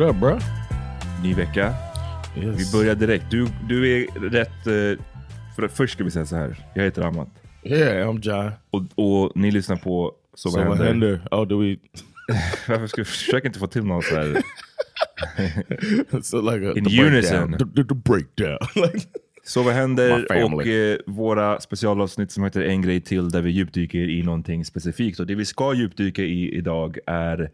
What up bro? Ny vecka. Yes. Vi börjar direkt. Du, du är rätt... eh, För, först ska vi säga så här. Jag heter Amat. Yeah, I'm John. Och, och ni lyssnar på Så vad händer? Oh, do we? Varför ska vi försöka inte få till någon så här... so like a, In the unison. breakdown. The, the, the breakdown. like, Så vad My händer? family. Och eh, våra specialavsnitt som heter En grej till där vi djupdyker i någonting specifikt. Och det vi ska djupdyka i idag är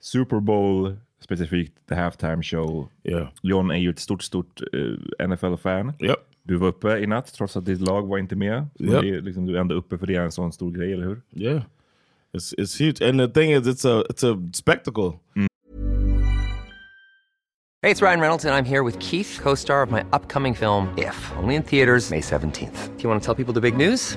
Super Bowl, specifikt The Halftime Show. yeah. John är ju ett stort, stort eh, NFL-fan. Yep. Du var uppe i natt trots att ditt lag var inte med. Det är liksom, du är ändå uppe för det är en sån stor grej, eller hur? Yeah. It's it's huge, and the thing is, it's a it's a spectacle. Hey, it's Ryan Reynolds, and I'm here with Keith, co star of my upcoming film, If, only in theaters, May 17th. Do you want to tell people the big news?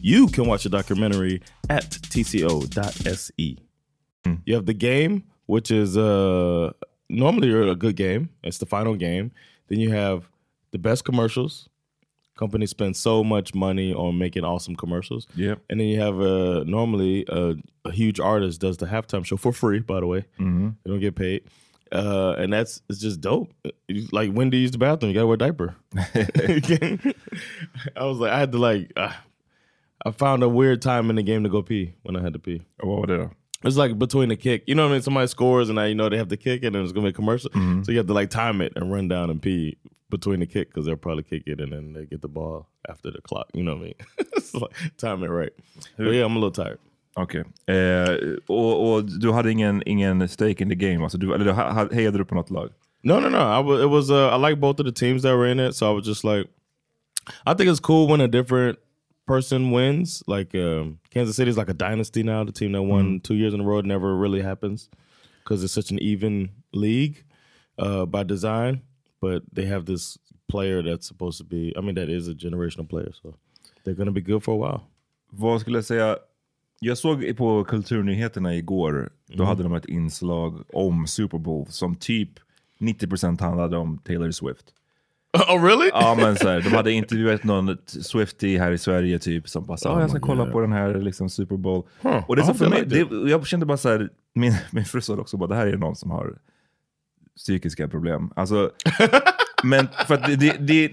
You can watch the documentary at tco.se. You have the game, which is uh, normally a good game. It's the final game. Then you have the best commercials. Companies spend so much money on making awesome commercials. Yeah. And then you have uh, normally a, a huge artist does the halftime show for free, by the way. Mm -hmm. They don't get paid. Uh, and that's it's just dope. Like when do you use the bathroom? You gotta wear a diaper. I was like, I had to like, uh, I found a weird time in the game to go pee when I had to pee. Vad var det? It's like between the kick. You know what I mean? Somebody scores and now you know they have to kick it and it's gonna be a commercial. So you have to like time it and run down and pee between the kick because they'll probably kick it and then they get the ball after the clock. You know what I mean? it's like time it right. But yeah, I'm a little tired. Okej. Eh, och, och du hade ingen, ingen stake in the game? Alltså du, eller du hejade du på något lag? No, no, no. I was. It was. Uh, I like both of the teams that were in it, so I was just like, I think it's cool when a different person wins. Like um, Kansas is like a dynasty now. The team that won two years in a row never really happens because it's such an even league uh, by design. But they have this player that's supposed to be. I mean, that is a generational player, so they're going to be good for a while. Vad skulle jag säga Jag såg på Kulturnyheterna igår, då Mm. hade de ett inslag om Super Bowl som typ 90% handlade om Taylor Swift. Oh really? Ja men så här, de hade intervjuat någon Swiftie här i Sverige typ som bara sa oh, jag ska kolla på den här liksom, Super Bowl. Och det är så Ja, för mig, det, jag kände bara så här, min, min fru sa också bara det här är någon som har psykiska problem. Alltså, men för att det, det, det,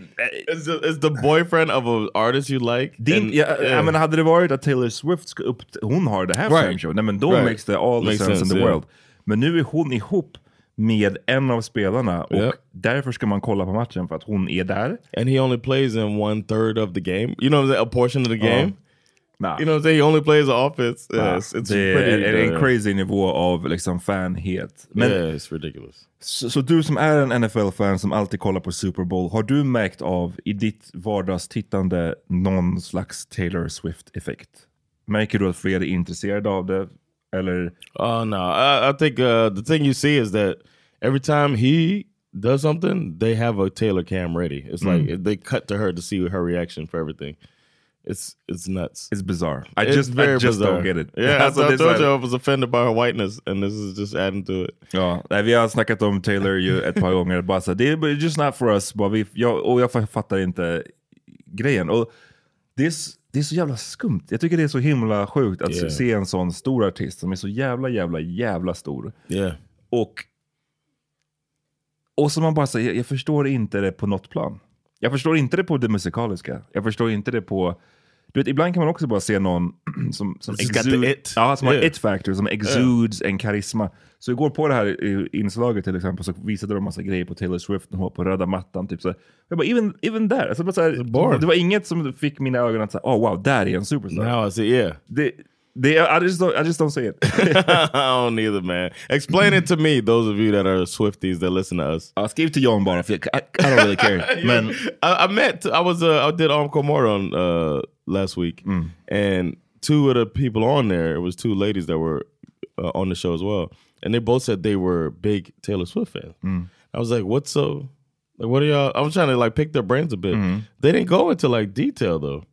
Is the, is the boyfriend of an artist you like? det, And- ja, jag menar, hade det varit att Taylor Swift ska upp, hon har det här Right. show, nej men då Right. makes the all the Makes sense, in sense, the yeah. world. Men nu är hon ihop med en av spelarna och Yeah. därför ska man kolla på matchen för att hon är där. and he only plays in one third of the game. You know? A portion of the game. Nah. You know what I'm saying? He only plays offense. Ja, Yes, it's det är pretty. en, en uh, crazy nivå av liksom fanhet. Men, yeah, it's ridiculous. så, så du som är en NFL-fan som alltid kollar på Super Bowl, har du märkt av i ditt vardagstittande någon slags Taylor Swift-effekt? Märker du att fler är intresserade av det? Eller? Oh no, I, I think uh, the thing you see is that every time he does something, they have a Taylor cam ready. It's like they cut to her to see her reaction for everything. It's it's nuts. It's bizarre. I It's just, I just bizarre. don't get it. Yeah, Alltså, I, told you I was offended by her whiteness, and this is just adding to it. Ja, vi har snackat om Taylor ju ett par gånger. Bara så, det är just not for us. Bara vi, jag, och jag fattar inte grejen. Och det, är, s- det är så jävla skumt. Jag tycker det är så himla sjukt att Yeah. se en sån stor artist som är så jävla, jävla, jävla stor. Yeah. Och, och som man bara säger, jag, jag förstår inte det på något plan. Jag förstår inte det på det musikaliska. Jag förstår inte det på... Du vet, ibland kan man också bara se någon som, som, the it. Ja, som har Yeah. it-factor, som exudes en karisma. Så igår på det här inslaget till exempel så visade de massa grejer på Taylor Swift, hon var på röda mattan. Typ, så. Jag bara, even, even there. Alltså, bara så här, det var inget som fick mina ögon att säga, oh wow, där är en superstar. Now I see. Yeah. Det, det, I, just don't, I just don't say it. I don't either, man. Explain it to me, those of you that are Swifties that listen to us. Ja, skriv till John bara, I, I don't really care. Men, I, I met. I was. Uh, I did Encore Moron uh, last week, and two of the people on there. It was two ladies that were uh, on the show as well, and they both said they were big Taylor Swift fans. I was like, "What's so? Like, what are y'all?" I was trying to like pick their brains a bit. They didn't go into like detail though.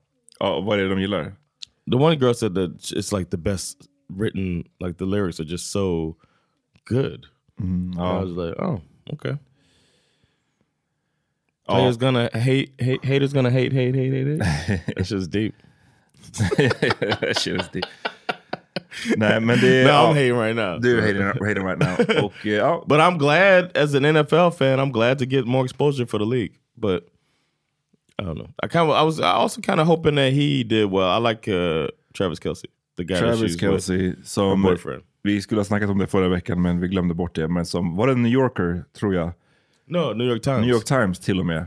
Oh, what det de gillar? The one girl said that it's like the best written. Like the lyrics are just so good. And I was like, "Oh, okay." Players gonna hate, hate, haters gonna hate, hate, hate, hate, hate. It's just deep. Känns det. Nej, men det är... No, I'm hating right now. Du är hating, hating right now. Och, eh, ja, But I'm glad as an NFL fan, I'm glad to get more exposure for the league. But I don't know. I kind of, I was, I also kind of hoping that he did well. I like uh, Travis Kelsey, the guy that Travis Kelsey with. Kelce Her som... boyfriend. Vi skulle ha snackat om det förra veckan men vi glömde bort det. Men som, var det New Yorker, tror jag? No, New York Times. New York Times till och med.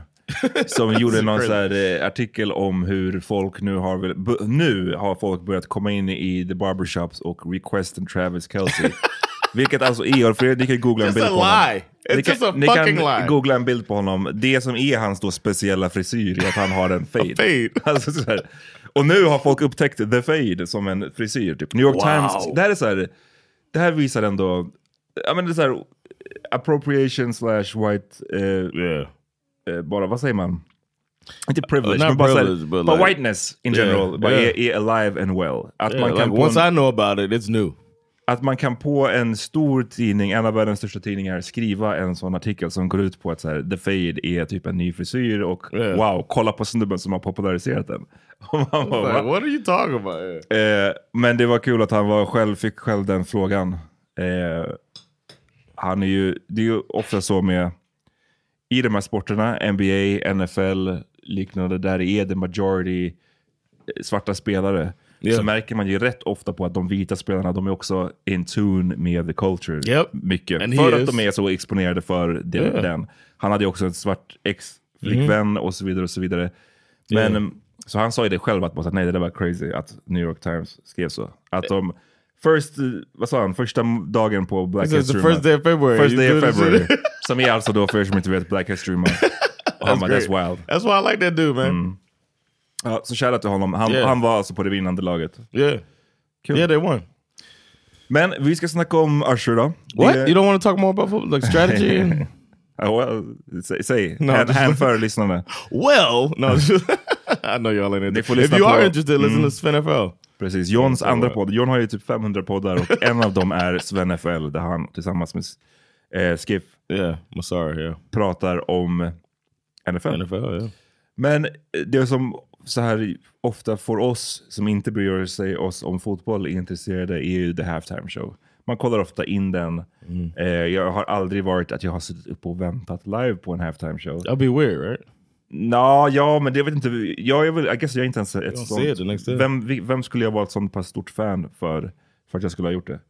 Som gjorde någon så här, eh, artikel om hur folk nu har, väl- bu- nu har folk börjat komma in i the barbershops och request en Travis Kelce. Vilket alltså är, för er, ni kan googla en Just bild a på honom. lie. Ni It's just a kan, ni fucking kan lie. googla en bild på honom. Det som är hans då speciella frisyr är att han har en fade. fade. Alltså, så här. Och nu har folk upptäckt the fade som en frisyr. Typ. New York Wow. Times, det här är så här, det här visar ändå, ja men det är så här, appropriation slash white, eh, Yeah. eh, bara vad säger man? Inte privilege, not men bara, privilege, but bara like- whiteness in Yeah, general, bara yeah. Är, alive and well. Att, man kan like once en, I know about it, it's new. att man kan på en stor tidning, en av världens största tidningar, skriva en sån artikel som går ut på att så här, the fade är typ en ny frisyr och wow, kolla på snubben som har populariserat den. Bara, Like, what are you talking about? Eh, men det var kul att han var själv, fick själv den frågan. Eh, han är ju, det är ju ofta så med i de här sporterna, NBA, NFL, liknande, där det är the majority eh, svarta spelare. Yeah. Så märker man ju rätt ofta på att de vita spelarna, de är också in tune med the culture. Yep. Mycket. And för att is. de är så exponerade för det, Yeah. den. Han hade ju också en svart ex-flickvän och så vidare och så vidare. Men, Yeah. så han sa ju det själv, att nej det där var crazy att New York Times skrev så. Att de, first, eh, vad sa han, första dagen på Black He says the History first day of February. First you day of February. som är alltså då, för er som inte vet, Black History Month. Och han bara, that's wild. That's why I like that dude, man. Mm. Ja, så shoutout till honom. Han, Yeah. han var alltså på det vinnande laget. Yeah. Kul. Yeah, they won. Men vi ska snacka om Usher då. What? Det- You don't want to talk more about football, like strategy? and- well, säg, säg. No, hänför lyssnarna. well, no. I know y'all ain't Ni into får If you are på- interested, listen to NFL. Precis. Johns andra podd. John har ju typ 500 poddar och en av dem är Sven FL där han tillsammans med eh, Skiff Yeah, Masara, yeah. pratar om NFL. NFL, yeah. Men det som så här ofta får oss som inte bryr sig oss om fotboll är intresserade är ju the halftime show. Man kollar ofta in den. Mm. Eh, jag har aldrig varit att jag har suttit upp och väntat live på en halftime show. That'd be weird, right? Nå, ja, men det vet inte. Jag är väl, I guess jag är inte ens ett the sånt. next day. Vem, vem skulle jag vara ett sånt pass stort fan för, för att jag skulle ha gjort det?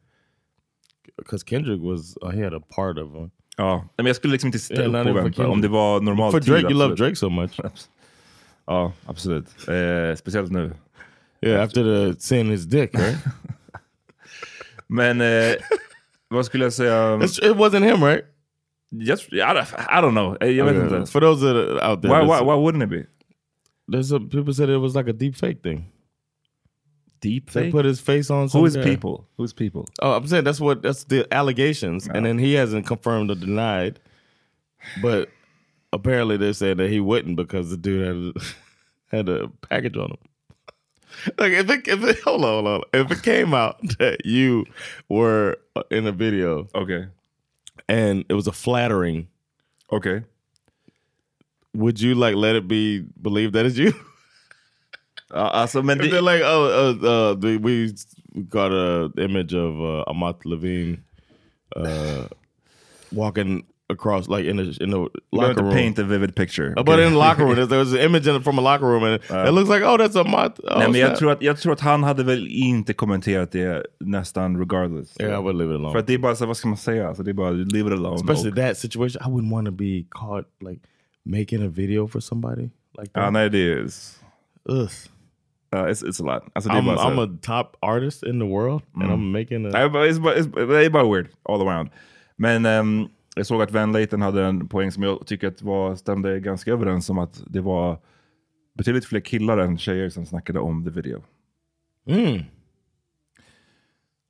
Because Kendrick was, uh, he had a part of uh, Ja, men jag skulle liksom inte sitta Yeah, upp och vänta om det var normalt For Drake, tid, you love. Drake so much. Ja, absolut. Eh, speciellt nu. Yeah, after the seeing his dick, right? Men eh, vad skulle jag säga? It's- it wasn't him, right? Just, I, don't, I don't know. Jag Okay. For those that are out there, Why, why, why wouldn't it be? there's some people said it was like a deep fake thing. Deep fake. They put his face on. Who is guy. people? Who's people? Oh, I'm saying that's what that's the allegations, and then he hasn't confirmed or denied. But apparently, they're saying that he wouldn't because the dude had a, had a package on him. Like if it, if it hold on, hold on, if it came out that you were in a video Okay. And it was a flattering, Okay. would you like let it be believed that it's you? Ja, alltså, men they're like, oh, uh, uh, the, we got a image of uh, Amat Levine uh, walking across, like in the in the locker to room. paint a vivid picture. Uh, But in the locker room, there was an image in, from a locker room, and it looks like, oh, that's Amat. Oh, Nej, men jag tror, att, jag tror att han hade väl inte kommenterat det nästan regardless. yeah, I would leave it alone. För att det är bara så, vad ska man säga? Alltså, det är bara leave it alone. Especially Och- that situation, I wouldn't want to be caught like making a video for somebody like Ja, that. nej, det är... Ugh. Uh, it's, it's a lot. Alltså, I'm, bara I'm a top artist in the world, and I'm making a. Nej, but it's, bara- it's, det är bara weird all around. Men ehm, jag såg att Van Layton hade en poäng som jag tycker att var, stämde ganska överens om att det var betydligt fler killar än tjejer som snackade om the video. Mm.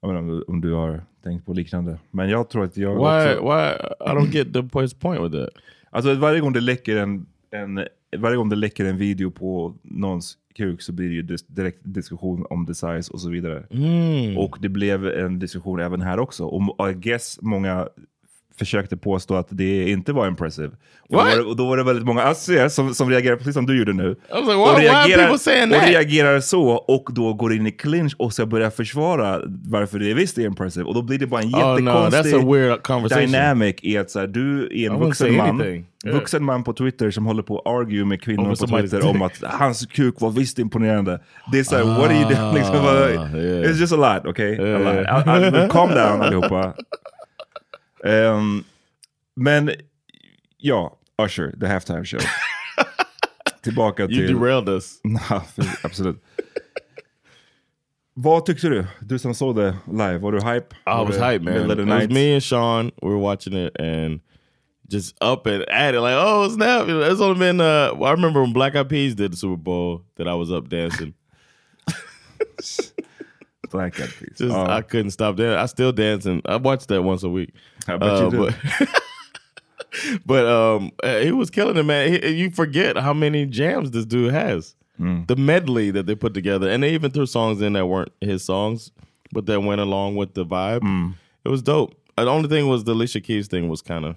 Jag menar, om, du, om du har tänkt på liknande. Men jag tror att jag Why? också... Why? I don't get the his point with that. Alltså varje gång det läcker en, en, varje gång det läcker en video på någons kuk så blir det ju dis direkt diskussion om the size och så vidare. Mm. Och det blev en diskussion även här också. Och I guess många försökte påstå att det inte var impressive. Och då, var det, och då var det väldigt många assier som, som reagerar precis som du gjorde nu. Like, people saying och reagerar så och då går in i clinch och ska börja försvara varför det visst är impressive. Och då blir det bara en Oh, no, jättekonstig weird conversation. dynamic i att så här, du är en vuxen man. Yeah. vuxen man på Twitter som håller på att argue med kvinnor Over på Twitter om att hans kuk var visst imponerande. Det är såhär, what are you doing? Liksom, bara- yeah. It's just a lot, okay? Yeah. A lot. I, I, calm down allihopa. Um, men ja, Usher, the halftime show. Tillbaka You till... derailed us. För- absolut. Vad tyckte du? Du som såg det live, var du hype? I was hype, man. It was me and Sean. We were watching it and just up and at it, like, oh snap! It's only been. Uh, I remember when Black Eyed Peas did the Super Bowl that I was up dancing. Black Eyed Peas. Just Ja. I couldn't stop dancing. I still dancing. I watch that once a week. I bet you do. But, but um, uh, he was killing it, man. He, you forget how many jams this dude has. Mm. The medley that they put together, and they even threw songs in that weren't his songs, but that went along with the vibe. Mm. It was dope. Uh, The only thing was the Alicia Keys thing was kind of,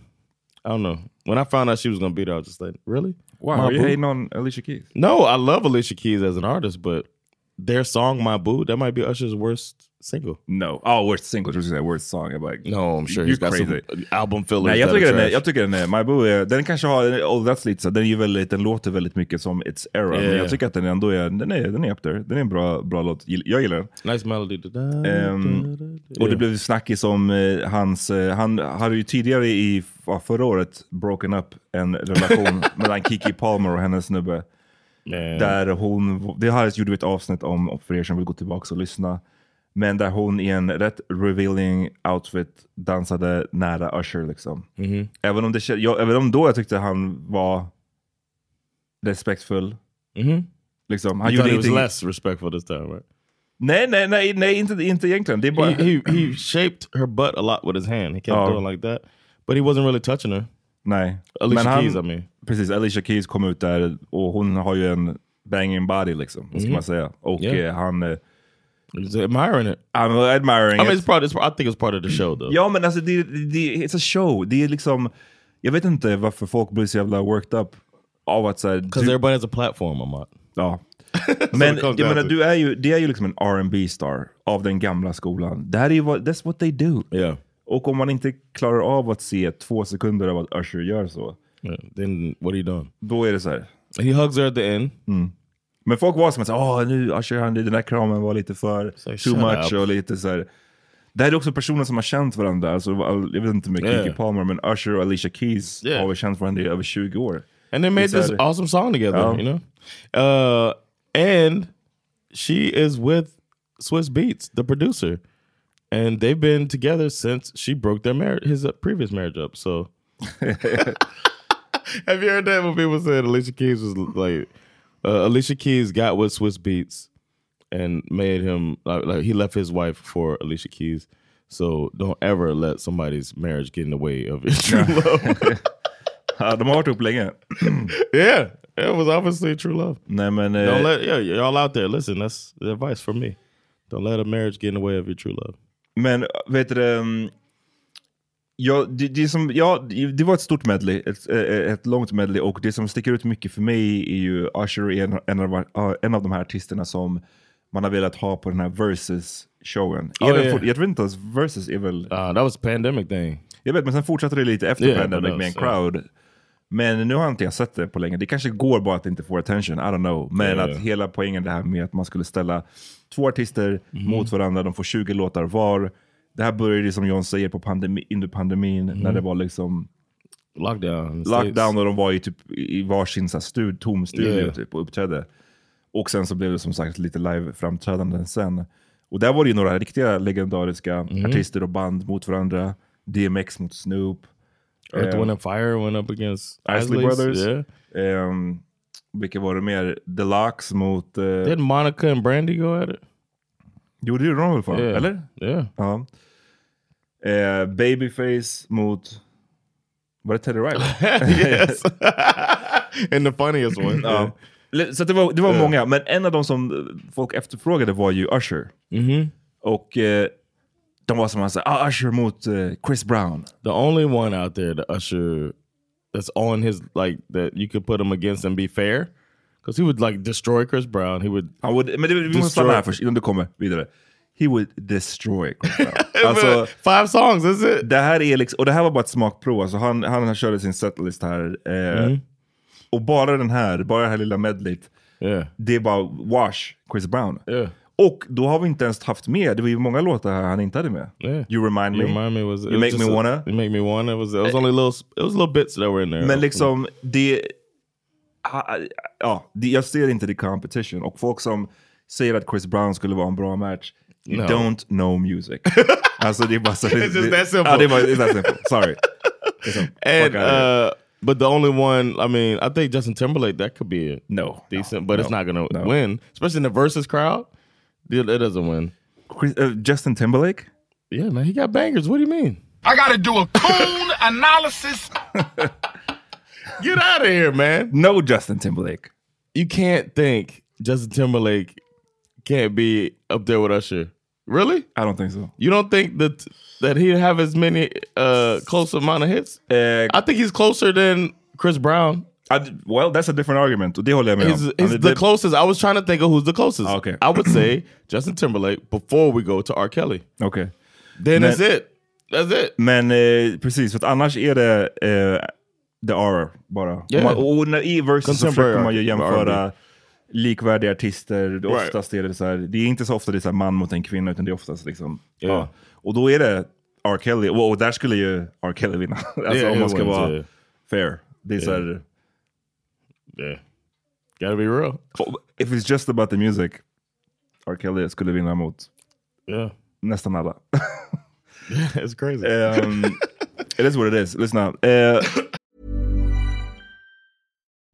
I don't know. When I found out she was gonna be there, I was just like, really? Wow, My are you Boo? hating on Alicia Keys? No, I love Alicia Keys as an artist, but their song "My Boo" that might be Usher's worst single. No. Oh, worst single, just say worst song. I'm like, No, I'm sure you're he's got crazy. some album fillers. Nej, jag that tycker, den är, jag tycker den är, My Boo är, den kanske har åldrats lite så, den, är ju väldigt, den låter väldigt mycket som It's Era, men Yeah. jag tycker att den ändå är, den är, den är up there. Den är en bra, bra låt, jag gillar den. Nice melody. Da, da, Ehm, da. Och det blev snackis om eh, hans, eh, han hade ju tidigare i ja, förra året broken up en relation mellan Kiki Palmer och hennes snubbe. Man. Där hon, det här gjorde vi ett avsnitt om för er som vill gå tillbaka och lyssna. Men där hon i en rätt revealing outfit dansade nära Usher liksom. Mhm. Även, om det, jag, även om då jag tyckte han var respektfull. Mhm. Liksom, han You gjorde ingenting. less respectful this time, right? Nej, nej, nej, nej inte, inte egentligen. Det är bara... He, he he shaped her butt a lot with his hand. He kept Oh. doing like that, but he wasn't really touching her. Nej. Alicia Men han- Keys, I mean. Precis, Alicia Keys kom ut där och hon har ju en banging body liksom, vad ska man säga. Och Yeah. eh, han, eh, He's admiring it. I'm admiring I mean, it. it's part. It's, I think it's part of the show though. Ja, men alltså det, det, it's a show. Det är liksom, jag vet inte varför folk blir så jävla worked up av att såhär... Because everybody has a platform, Amat. Ja. Men jag menar, du är ju, det är ju liksom en R&B star av den gamla skolan. Det här är ju vad, that's what they do. Yeah. Och om man inte klarar av att se två sekunder av att Usher gör så, yeah. Then what are you doing? då är det så här. He hugs her at the end. Men folk var som att åh nu Usher, han, den där kramen var lite för like, too much up. och lite så här. Det här är också personer som har känt varandra, alltså, jag vet inte med Yeah. Kiki Palmer, men Usher och Alicia Keys Yeah. har känt varandra i över 20 år. and they made this awesome song together. Oh. You know, uh, and she is with Swiss Beats, the producer, and they've been together since she broke their marriage, his uh, previous marriage up. So, have you heard that when people said Alicia Keys was like uh, Alicia Keys got with Swiss Beats and made him like, like he left his wife for Alicia Keys. So don't ever let somebody's marriage get in the way of your true love. Ja, de har varit upp länge. Yeah, it was obviously true love. Nej men, eh, Don't let yeah, y'all out there. Listen, that's the advice for me. Don't let a marriage get in the way of your true love. Men vet du um, ja, det, det, som, ja, det var ett stort medley, ett, eh, ett långt medley och det som sticker ut mycket för mig är ju Usher är en, en, av, ja, en av de här artisterna som man har velat ha på den här versus-showen. Oh, yeah. Jag vet inte ens, versus är väl... Uh, that was a pandemic thing. Jag vet, men sen fortsatte det lite efter Yeah, Pandemic med en that's, yeah. Men nu har inte jag sett det på länge. Det kanske går bara att det inte får attention, I don't know. Men Yeah. att hela poängen det här med att man skulle ställa två artister Mhm. mot varandra, de får 20 låtar var. Det här började som John säger på pandemi, under pandemin, Mhm. när det var liksom Lockdown. lockdown och de var i, typ, i varsin så här stud, tom studio Yeah. typ, och uppträdde. Och sen så blev det som sagt lite live-framträdanden sen. Och där var det ju några riktiga legendariska Mhm. artister och band mot varandra. DMX mot Snoop. Earth, Eh, Wind and Fire went up against Isley Brothers. Yeah. Um, vilka var det mer? Deluxe mot... Uh, Didn't Monica and Brandy go at it? jo, det gjorde de väl fan? Yeah. Eller? Yeah. Ja. Eh, Babyface mot... Var det Teddy Riley? yes. and the funniest one. ja. Så det var, det var många, men en av de som eh, folk efterfrågade var ju Usher. Mhm. Och eh, de var som att ah, Usher mot eh, Chris Brown. The only one out there, the Usher, that's on his like that you could put him against and be fair, because he would like destroy Chris Brown. He would. Han would, men det, vi måste stanna här först innan du kommer vidare. He would destroy Chris Brown. alltså, five songs, is it? det här är liksom, och det här var bara ett smakprov. Alltså han, han körde sin setlist här. Eh, Och bara den här, bara det här lilla medleyt, Yeah. det är bara wash Chris Brown. Yeah. Och då har vi inte ens haft med, det var ju många låtar här han inte hade med. Yeah. You remind me. You remind me was You make me a- wanna. You make me wanna. It was it was only little it was little bits that were in there. Men liksom, det... Ja, det, jag ser inte the competition. Och folk som säger att Chris Brown skulle vara en bra match, you No. don't know music. alltså det är bara så... It's just that simple. Ja, det är bara it's that simple. Sorry. Liksom, and uh, but the only one, I mean, I think Justin Timberlake that could be a no. decent, but it's no, not gonna no. win, especially in the versus crowd. It, it doesn't win. Chris, uh, Justin Timberlake? Yeah, man, he got bangers. What do you mean? I gotta do a coon analysis. Get out of here, man. No Justin Timberlake. You can't think Justin Timberlake can't be up there with Usher. Really? I don't think so. You don't think that that he'd have as many uh close amount of hits? Uh, I think he's closer than Chris Brown. I, well, that's a different argument. Och det håller jag med om. he's the closest. I was trying to think of who's the closest. Okay. I would say Justin Timberlake before we go to R. Kelly. Okej. Then Men- that's it. That's it. Men eh, precis, för att annars är det eh, the R bara. Yeah. Man, och när, i versus så försöker man ju jämföra likvärdiga artister. Det, Right. oftast är det så här, det är inte så ofta det är man mot en kvinna, utan det är oftast liksom... Yeah. Ja. Och då är det R. Kelly, och, och där skulle ju R. Kelly vinna. alltså Yeah, om man ska vara yeah. fair. Det är så här, Yeah. Gotta be real. if it's just about the music, R. Kelly skulle vinna mot Yeah. nästan alla. it's crazy. um, it is what it is. Listen up.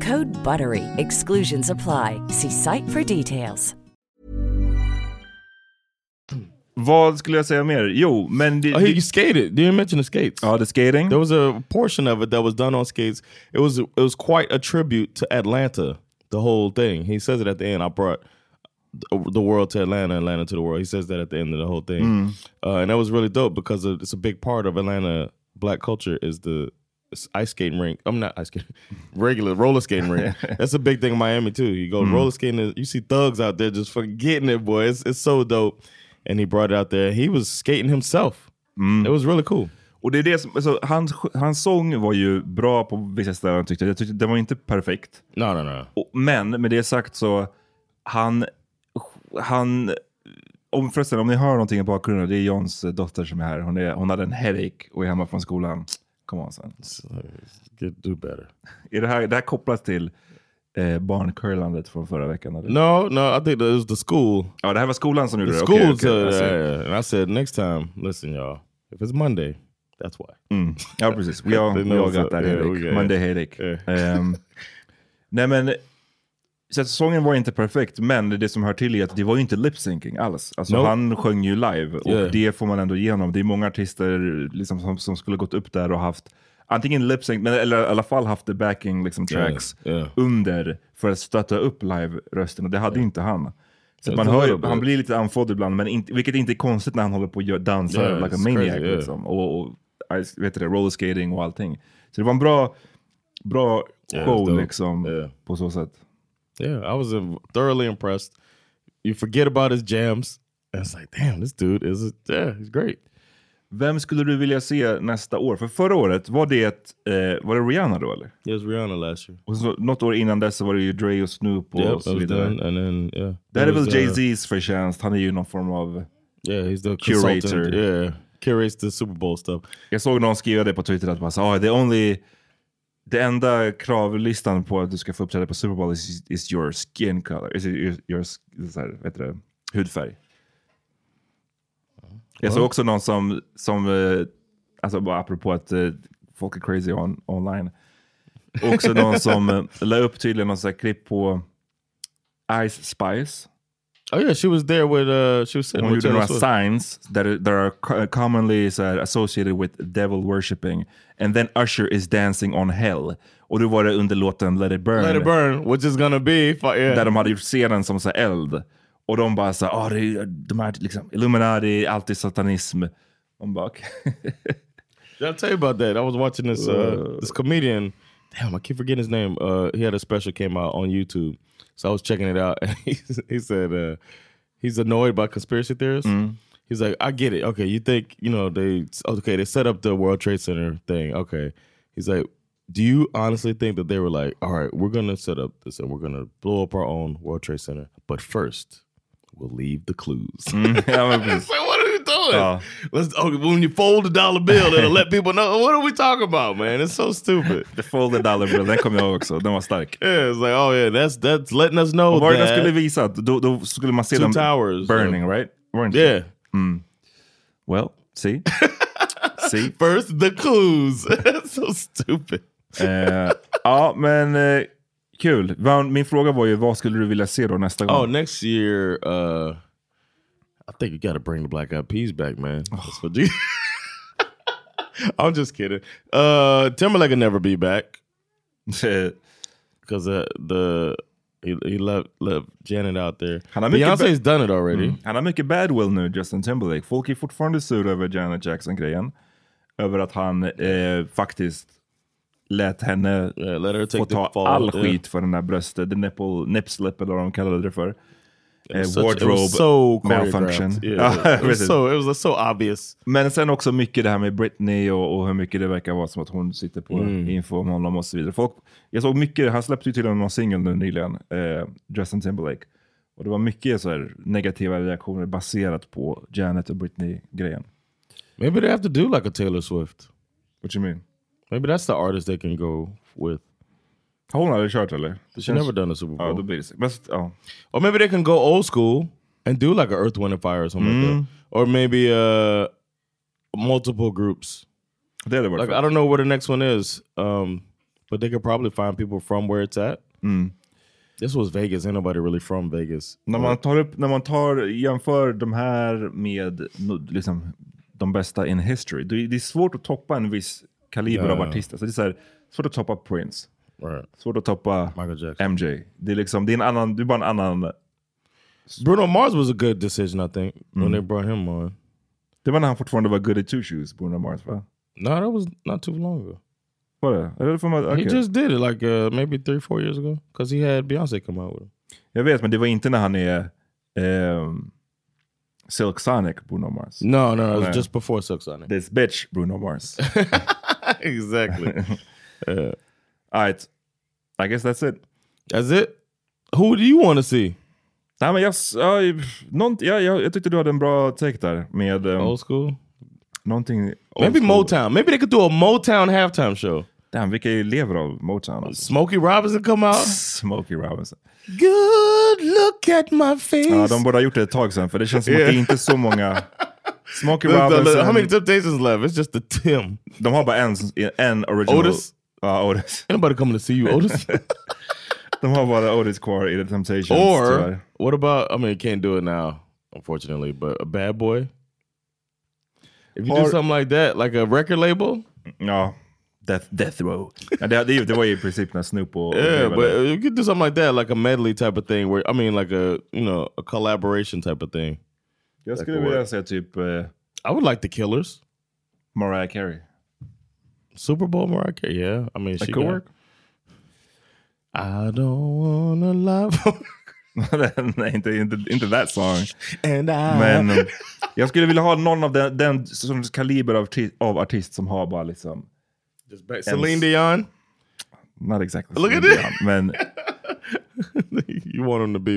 Code BUTTERY. Exclusions apply. See site for details. Vad skulle jag säga mer? Jo, men... Det, Oh, he skated. Did you mention the skates? Ja, the skating. There was a portion of it that was done on skates. It was it was quite a tribute to Atlanta. The whole thing. He says it at the end. I brought the the world to Atlanta, Atlanta to the world. He says that at the end of the whole thing, Mm. uh, and that was really dope because it's a big part of Atlanta black culture is the s- ice skating rink. I'm not ice skating, regular roller skating rink. That's a big thing in Miami too. You go Mm. roller skating, you see thugs out there just forgetting it, boy. It's, it's so dope. And he brought it out there. He was skating himself. Mm. It was really cool. Och det är det som, alltså, hans, hans sång var ju bra på vissa ställen tyckte jag. jag tyckte, den var inte perfekt. No, no, no. Och, men med det sagt så, han, han om, förresten, om ni hör någonting i bakgrunden, det är Johns dotter som är här. Hon, är, hon hade en headache och är hemma från skolan. Come on son. Get, do better. Är det, här, det här kopplat till eh, barncurlandet från förra veckan? Eller? No, no, I think that was the school. Ja, det här var skolan som gjorde The det? school said I that. see. yeah. And I said, next time, listen, y'all, if it's Monday, that's why. Mm. Ja, precis. We all, we all got that yeah, headache. we got- Monday headache. Yeah. Ehm, nej men, så att sången var inte perfekt, men det som hör till är att det var ju inte lip-syncing alls. Alltså Nope. han sjöng ju live och Yeah. det får man ändå igenom. Det är många artister liksom, som, som skulle gått upp där och haft antingen lip-sync, men eller i alla fall haft the backing liksom, tracks Yeah, yeah. under för att stötta upp live-rösten och det hade inte han. Så man hör, ju- han blir lite andfådd ibland, men inte, vilket inte är konstigt när han håller på att dansa Yeah, like a maniac. crazy, liksom. och, och vet det, roller skating och allting. Så det var en bra, bra show liksom, på så sätt. Yeah, I was thoroughly impressed. You forget about his jams. And it's like, damn, this dude is, a, yeah, he's great. Vem skulle du vilja se nästa år? För förra året, var det, eh, var det Rihanna då eller? It was Rihanna last year. Och så, något år innan dess så var det ju Dre och Snoop och Yep, that så vidare. done. And then, yeah. Det här är väl was, uh, Jay-Z's förtjänst, han är ju någon form av... Yeah, he's the Curator. Yeah, curates the Super Bowl stuff. Jag såg någon skriva det på Twitter att bara, så, ah, the only, det enda kravlistan på att du ska få uppträda på Super Bowl is, is your skin color, is your, your så här, vet du, det, hudfärg. Jag såg också någon som, som eh, alltså bara apropå att eh, folk är crazy on, online, också någon som eh, la upp tydligen någon sån här klipp på Ice Spice. Oh yeah, she was there with, uh, she was sitting Hon with gjorde några Swift. signs that are, that are co- commonly så här, associated with devil worshipping. And then Usher is dancing on hell. Och då var det under låten Let it burn. Let it burn, which is gonna be, yeah. Där de hade gjort scenen som så eld. Och de bara så ah, det är, de här liksom, Illuminati, alltid satanism. De bara, okay. Did I tell you about that? I was watching this uh, this comedian. Damn, I keep forgetting his name. Uh, he had a special came out on YouTube, so I was checking it out. And he, he said uh, he's annoyed by conspiracy theorists. He's like, I get it. Okay, you think you know they okay they set up the World Trade Center thing. Okay, he's like, do you honestly think that they were like, all right, we're gonna set up this and we're gonna blow up our own World Trade Center, but first we'll leave the clues. ja, doing? Ja. Let's okay, when you fold a dollar bill, it'll let people know what are we talking about, man. It's so stupid. The folded dollar bill, den kom jag också. Den var stark. Yeah, it's like, oh yeah, that's that's letting us know Och var det den that. skulle visa? Då, då skulle man se Two dem towers, burning, uh, right? Inte? yeah. Well, see? see? First the clues. so stupid. Eh, ja, men eh, Kul. Min fråga var ju, vad skulle du vilja se då nästa gång? Oh, next year, uh, I think you got to bring the Black Eyed Peas back, man. That's what you- I'm just kidding. Uh, Timberlake will never be back because uh, the he, he left left Janet out there. Han har mycket Beyonce's ba- done it already. Mm. Han har mycket badwill nu, Justin Timberlake. Folk är fortfarande sura över Janet Jackson-grejen. Över att han eh, faktiskt lät henne Yeah, let her take få the ta fall, all yeah. skit för den där bröstet. The nipple, nip slip eller vad de kallade det för. Eh, Such- wardrobe so malfunction. Yeah, Ja, it, was so, it was so obvious. Men sen också mycket det här med Britney och, och hur mycket det verkar vara som att hon sitter på info om honom och så vidare. Folk, jag såg mycket, han släppte ju till och med någon singel nu nyligen, eh, Justin Timberlake. Och det var mycket så här negativa reaktioner baserat på Janet och Britney-grejen. Maybe they have to do like a Taylor Swift. What you mean? Maybe that's the artist they can go with. Har hon aldrig kört eller? Det She never done a Super Bowl. Ja, då blir det så. Men, ja. Or maybe they can go old school and do like a Earth, Wind and Fire or something like that. Or maybe uh, multiple groups. Det hade varit Like. I don't know where the next one is, um, but they could probably find people from where it's at. This was Vegas. Ain't nobody really from Vegas. När man tar upp, när man tar, jämför de här med liksom, de bästa in history, det är, svårt att toppa en viss kaliber Ja, av artister. Så det är så här, svårt att toppa Prince, Right. svårt att toppa Michael Jackson. MJ. Det är, liksom, det är, en annan, det är bara en annan... Bruno Mars was a good decision, I think, when they brought him on. Det var när han fortfarande var good at two shoes, Bruno Mars va? No, that was not too long ago. Var det? Eller får man, He just did it like uh, maybe three, four years ago because he had Beyonce come out with him. Jag vet, men det var inte när han är ehm, Silk Sonic, Bruno Mars. No, no, it was Nej. just before Silk Sonic. This bitch, Bruno Mars. exactly. uh, Alright, I guess that's it. that's it. Who do you want to see? Nej, men jag, ja, nånt, ja, jag, jag tyckte du hade en bra take där med um, Old school? någonting... old Maybe school. Motown. Maybe they could do a Motown halftime show. Damn, vilka lever av Motown alltså. Smokey Robinson come out. Smokey Robinson. Good look at my face. Ja, de borde ha gjort det ett tag sedan, för det känns som att det är inte så många... Smokey Robinson... how many Temptations left? It's just the Tim. de har bara en, en original... Otis? Ja, Otis. Ain't nobody coming to see you, Otis. De har bara Otis kvar i The Temptations. or what about? I mean, can't do it now, unfortunately. But a bad boy. If you do something like that, like a record label, Ja, Death, death Row. Det, det, det var ju i princip när Snoop och... yeah. But you could do something like that, like a medley type of thing. Where I mean, like a you know a collaboration type of thing. jag skulle could vilja säga typ eh, I would like the Killers. Mariah Carey. Super Bowl Mariah Carey. Yeah, I mean, That she could got- work. I don't wanna love. Nej, inte, inte, inte that song. And I... Men eh, jag skulle vilja ha någon av den, den som kaliber av, av artist som har bara liksom... Just back- Celine Dion. Not exactly Look at Celine it. Dion, Men you want him to be,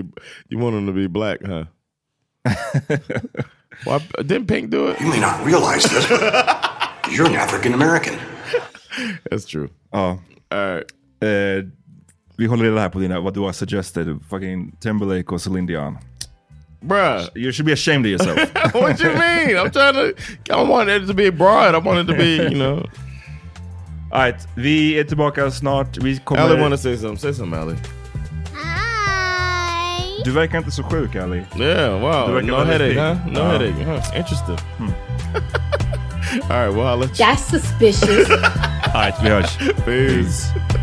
you want him to be black, huh? Why, didn't Pink do it? You may not realize this, but you're an African American. That's true. ja. All right. Eh, vi håller reda här på dina, vad du har suggested. Fucking Timberlake och Celine Dion. Bruh, You should be ashamed of yourself. what do you mean? I'm trying to. I don't want it to be broad. I want it to be, you know. Alright, vi är tillbaka snart. Vi kommer... Allie want to say something. Say something, Allie. Du verkar inte så sjuk, Ali. Yeah. Wow. Du verkar No väldigt headache, pigg. huh? No Ja. headache. Huh? Interesting. All right. Well, I'll let you. That's suspicious. Alright, vi hörs. Peace.